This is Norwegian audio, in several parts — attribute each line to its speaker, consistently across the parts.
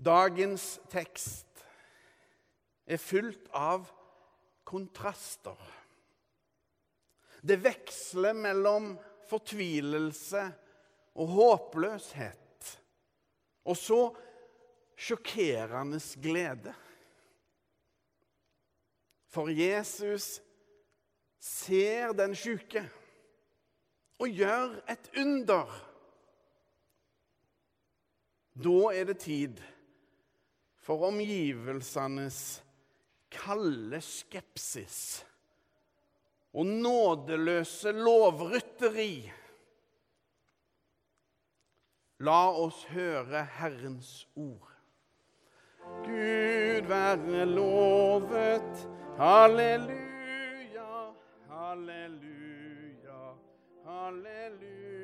Speaker 1: Dagens tekst er fylt av kontraster. Det veksler mellom fortvilelse og håpløshet, og så sjokkerende glede. For Jesus ser den sjuke og gjør et under. Da er det tid for omgivelsenes kalde skepsis og nådeløse lovrytteri. La oss høre Herrens ord. Gud være lovet. Halleluja, halleluja, halleluja.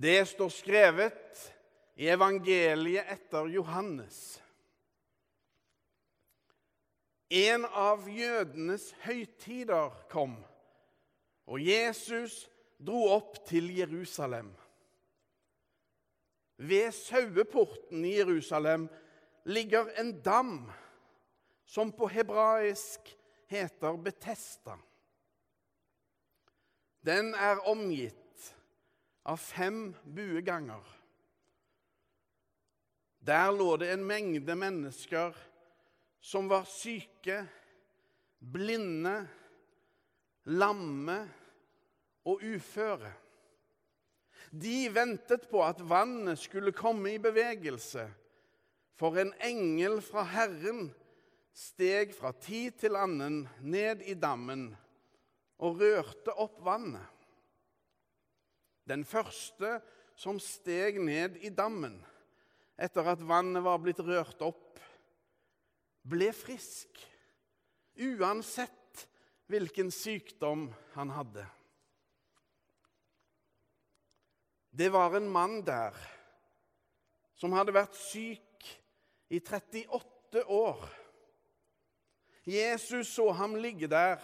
Speaker 1: Det står skrevet i evangeliet etter Johannes. En av jødenes høytider kom, og Jesus dro opp til Jerusalem. Ved saueporten i Jerusalem ligger en dam som på hebraisk heter Betesta. Den er omgitt av fem bueganger. Der lå det en mengde mennesker som var syke, blinde, lamme og uføre. De ventet på at vannet skulle komme i bevegelse, for en engel fra Herren steg fra tid til annen ned i dammen og rørte opp vannet. Den første som steg ned i dammen etter at vannet var blitt rørt opp, ble frisk, uansett hvilken sykdom han hadde. Det var en mann der som hadde vært syk i 38 år. Jesus så ham ligge der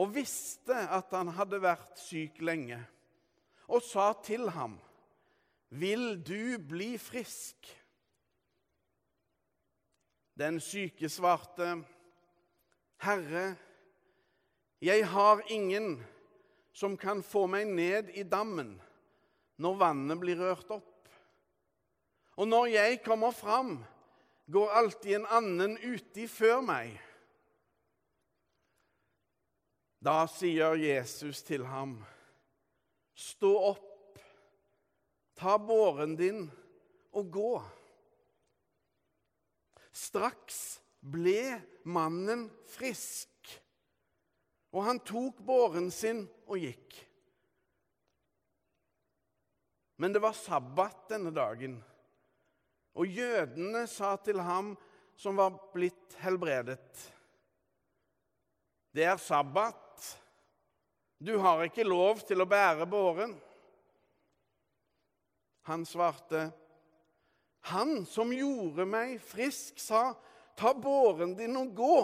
Speaker 1: og visste at han hadde vært syk lenge og sa til ham, 'Vil du bli frisk?' Den syke svarte, 'Herre, jeg har ingen som kan få meg ned i dammen når vannet blir rørt opp.' 'Og når jeg kommer fram, går alltid en annen uti før meg.' Da sier Jesus til ham, Stå opp, ta båren din og gå. Straks ble mannen frisk, og han tok båren sin og gikk. Men det var sabbat denne dagen, og jødene sa til ham som var blitt helbredet, det er sabbat. Du har ikke lov til å bære båren. Han svarte, Han som gjorde meg frisk, sa, ta båren din og gå.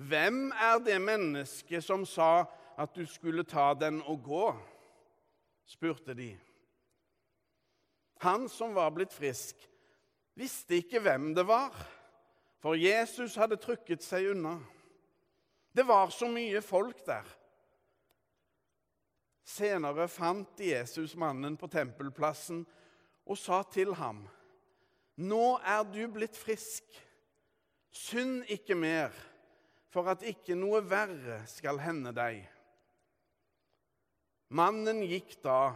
Speaker 1: Hvem er det mennesket som sa at du skulle ta den og gå? spurte de. Han som var blitt frisk, visste ikke hvem det var, for Jesus hadde trykket seg unna. Det var så mye folk der. Senere fant Jesus mannen på tempelplassen og sa til ham, 'Nå er du blitt frisk. Synd ikke mer, for at ikke noe verre skal hende deg.' Mannen gikk da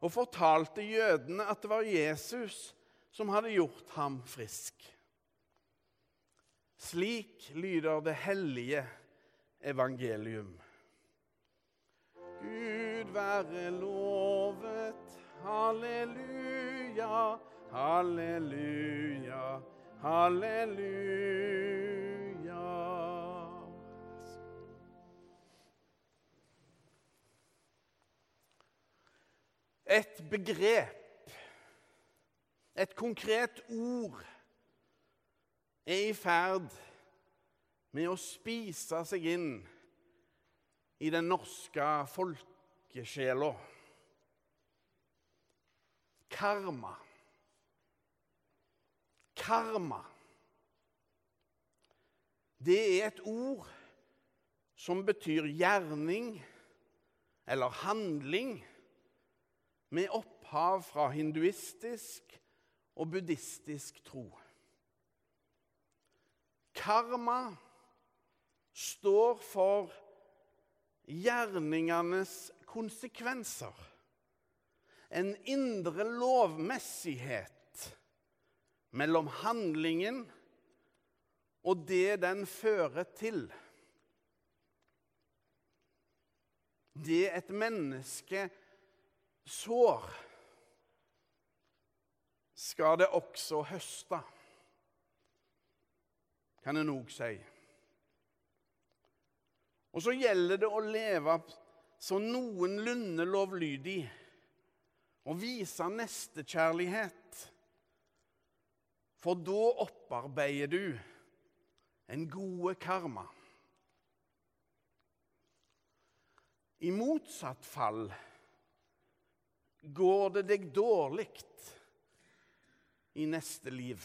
Speaker 1: og fortalte jødene at det var Jesus som hadde gjort ham frisk. Slik lyder det hellige evangelium. Gud være lovet. Halleluja, halleluja, halleluja. Et begrep, et konkret ord, er i ferd med å spise seg inn i den norske folkesjela. karma. Karma. Det er et ord som betyr gjerning eller handling med opphav fra hinduistisk og buddhistisk tro. Karma står for gjerningenes konsekvenser. En indre lovmessighet mellom handlingen og det den fører til. Det et menneske sår, skal det også høste, kan en òg si. Og så gjelder det å leve så noenlunde lovlydig og vise nestekjærlighet. For da opparbeider du en gode karma. I motsatt fall går det deg dårlig i neste liv.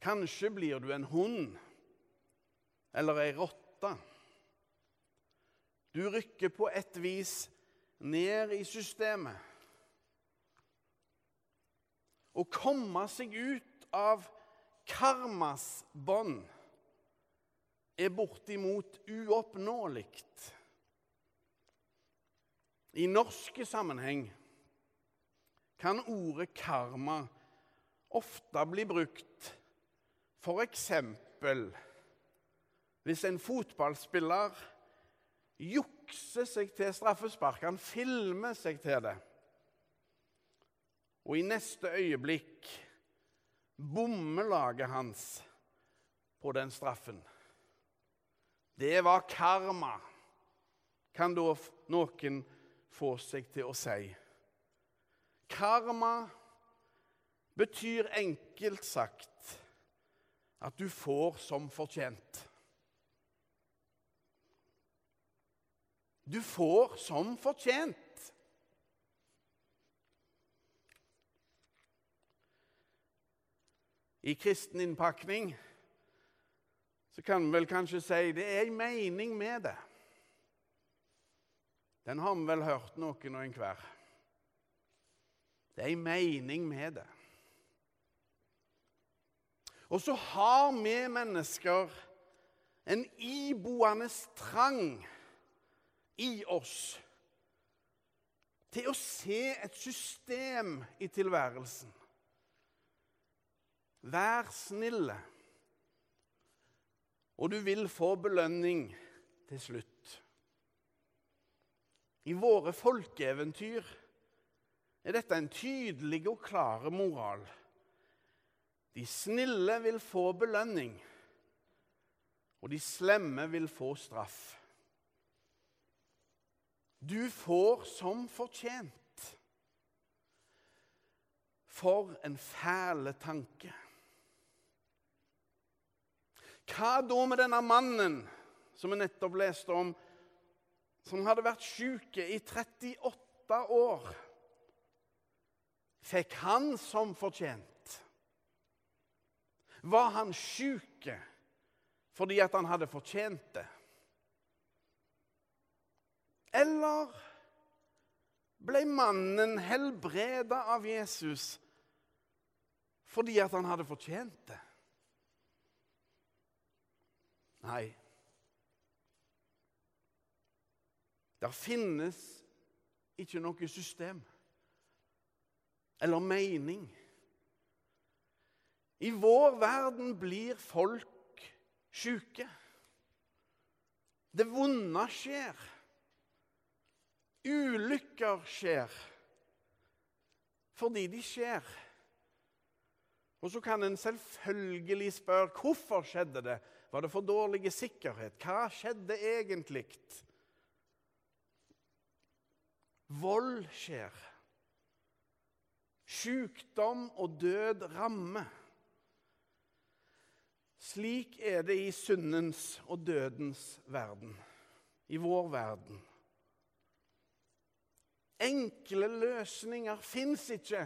Speaker 1: Kanskje blir du en hund eller ei rotte. Du rykker på et vis ned i systemet. Å komme seg ut av karmas bånd er bortimot uoppnåelig. I norske sammenheng kan ordet karma ofte bli brukt for eksempel hvis en fotballspiller jukser seg til straffespark, han filmer seg til det, og i neste øyeblikk bommer laget hans på den straffen Det var karma, kan da noen få seg til å si. Karma betyr enkelt sagt at du får som fortjent. Du får som fortjent. I kristen innpakning så kan vi vel kanskje si det er en mening med det. Den har vi vel hørt noen og enhver. Det er en mening med det. Og så har vi mennesker en iboende trang i oss til å se et system i tilværelsen. Vær snille, og du vil få belønning til slutt. I våre folkeeventyr er dette en tydelig og klar moral. De snille vil få belønning, og de slemme vil få straff. Du får som fortjent. For en fæle tanke. Hva da med denne mannen som vi nettopp leste om, som hadde vært syk i 38 år? Fikk han som fortjent? Var han syk fordi at han hadde fortjent det? Eller ble mannen helbreda av Jesus fordi at han hadde fortjent det? Nei. Der finnes ikke noe system eller mening. I vår verden blir folk sjuke. Det vonde skjer. Ulykker skjer fordi de skjer. Og så kan en selvfølgelig spørre hvorfor skjedde det. Var det for dårlig sikkerhet? Hva skjedde egentlig? Vold skjer. Sykdom og død rammer. Slik er det i syndens og dødens verden, i vår verden. Enkle løsninger fins ikke.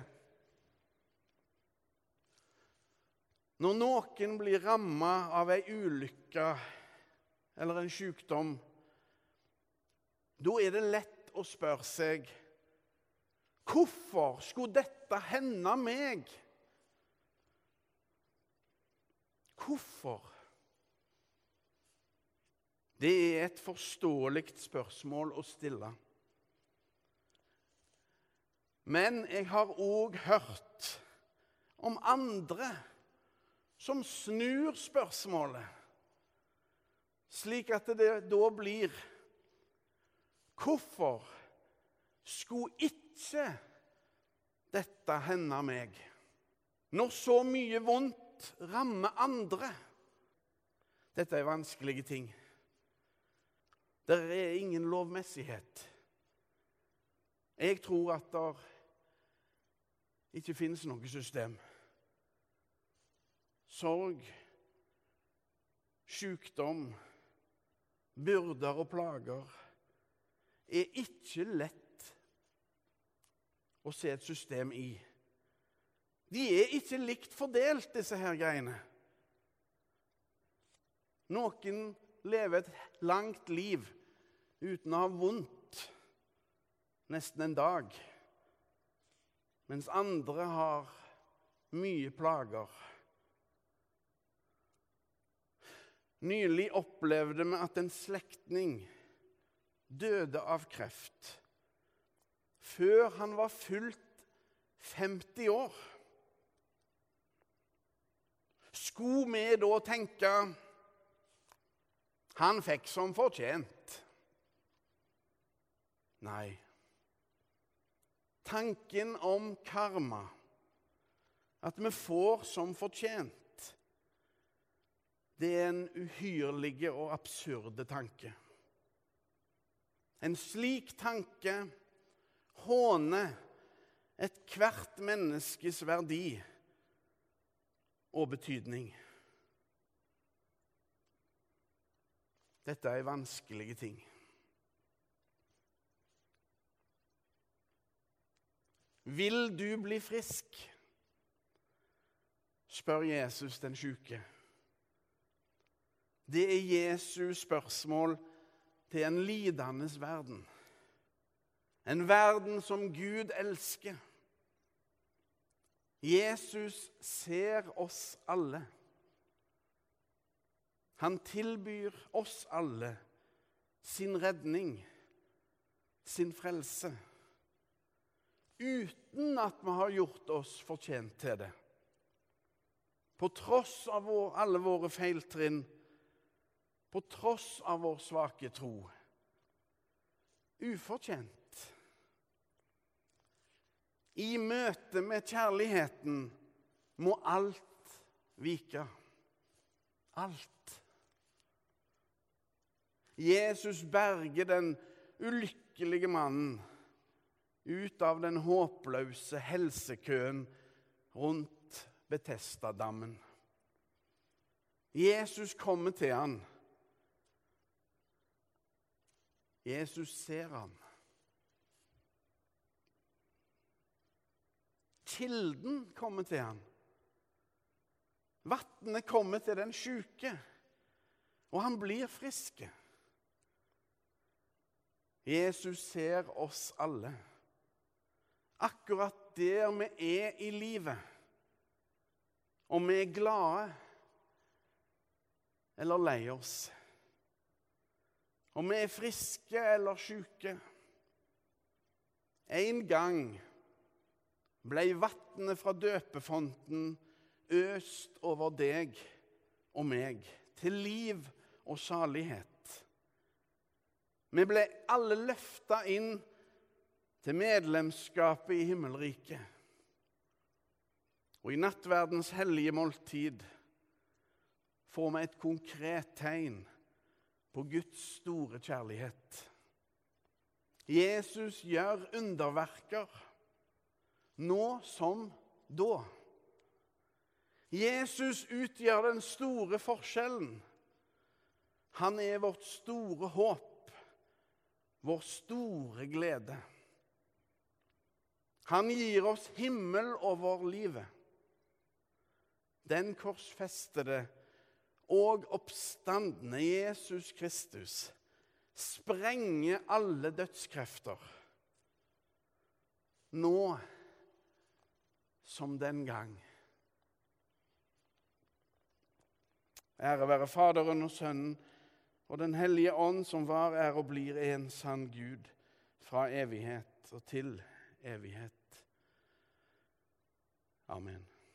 Speaker 1: Når noen blir ramma av ei ulykke eller en sykdom, da er det lett å spørre seg Hvorfor skulle dette hende meg? Hvorfor? Det er et forståelig spørsmål å stille. Men jeg har òg hørt om andre som snur spørsmålet, slik at det da blir Hvorfor skulle ikke dette hende meg, når så mye vondt rammer andre? Dette er vanskelige ting. Det er ingen lovmessighet. Jeg tror at det ikke finnes noe system. Sorg, sykdom, byrder og plager er ikke lett å se et system i. De er ikke likt fordelt, disse her greiene. Noen lever et langt liv uten å ha vondt nesten en dag, mens andre har mye plager. Nylig opplevde vi at en slektning døde av kreft før han var fullt 50 år. Skulle vi da tenke han fikk som fortjent. Nei. Tanken om karma, at vi får som fortjent, det er en uhyrlig og absurde tanke. En slik tanke håner ethvert menneskes verdi og betydning. Dette er vanskelige ting. Vil du bli frisk? spør Jesus den sjuke. Det er Jesus' spørsmål til en lidende verden. En verden som Gud elsker. Jesus ser oss alle. Han tilbyr oss alle sin redning, sin frelse, uten at vi har gjort oss fortjent til det. På tross av vår, alle våre feiltrinn, på tross av vår svake tro. Ufortjent. I møte med kjærligheten må alt vike. Alt. Jesus berger den ulykkelige mannen ut av den håpløse helsekøen rundt Betestadammen. Jesus kommer til han. Jesus ser han. Kilden kommer til han. Vannet kommer til den sjuke, og han blir friske. Jesus ser oss alle. Akkurat der vi er i livet. Om vi er glade eller lei oss. Om vi er friske eller syke. En gang ble vannet fra døpefonten øst over deg og meg til liv og salighet. Vi ble alle løfta inn til medlemskapet i himmelriket. Og i nattverdens hellige måltid får vi et konkret tegn på Guds store kjærlighet. Jesus gjør underverker, nå som da. Jesus utgjør den store forskjellen. Han er vårt store håp vår store glede. Han gir oss himmel over livet. Den korsfestede og oppstandende Jesus Kristus sprenger alle dødskrefter. Nå som den gang. Ære være Faderen og Sønnen og Den hellige ånd, som var, er og blir en sann Gud fra evighet og til evighet. Amen.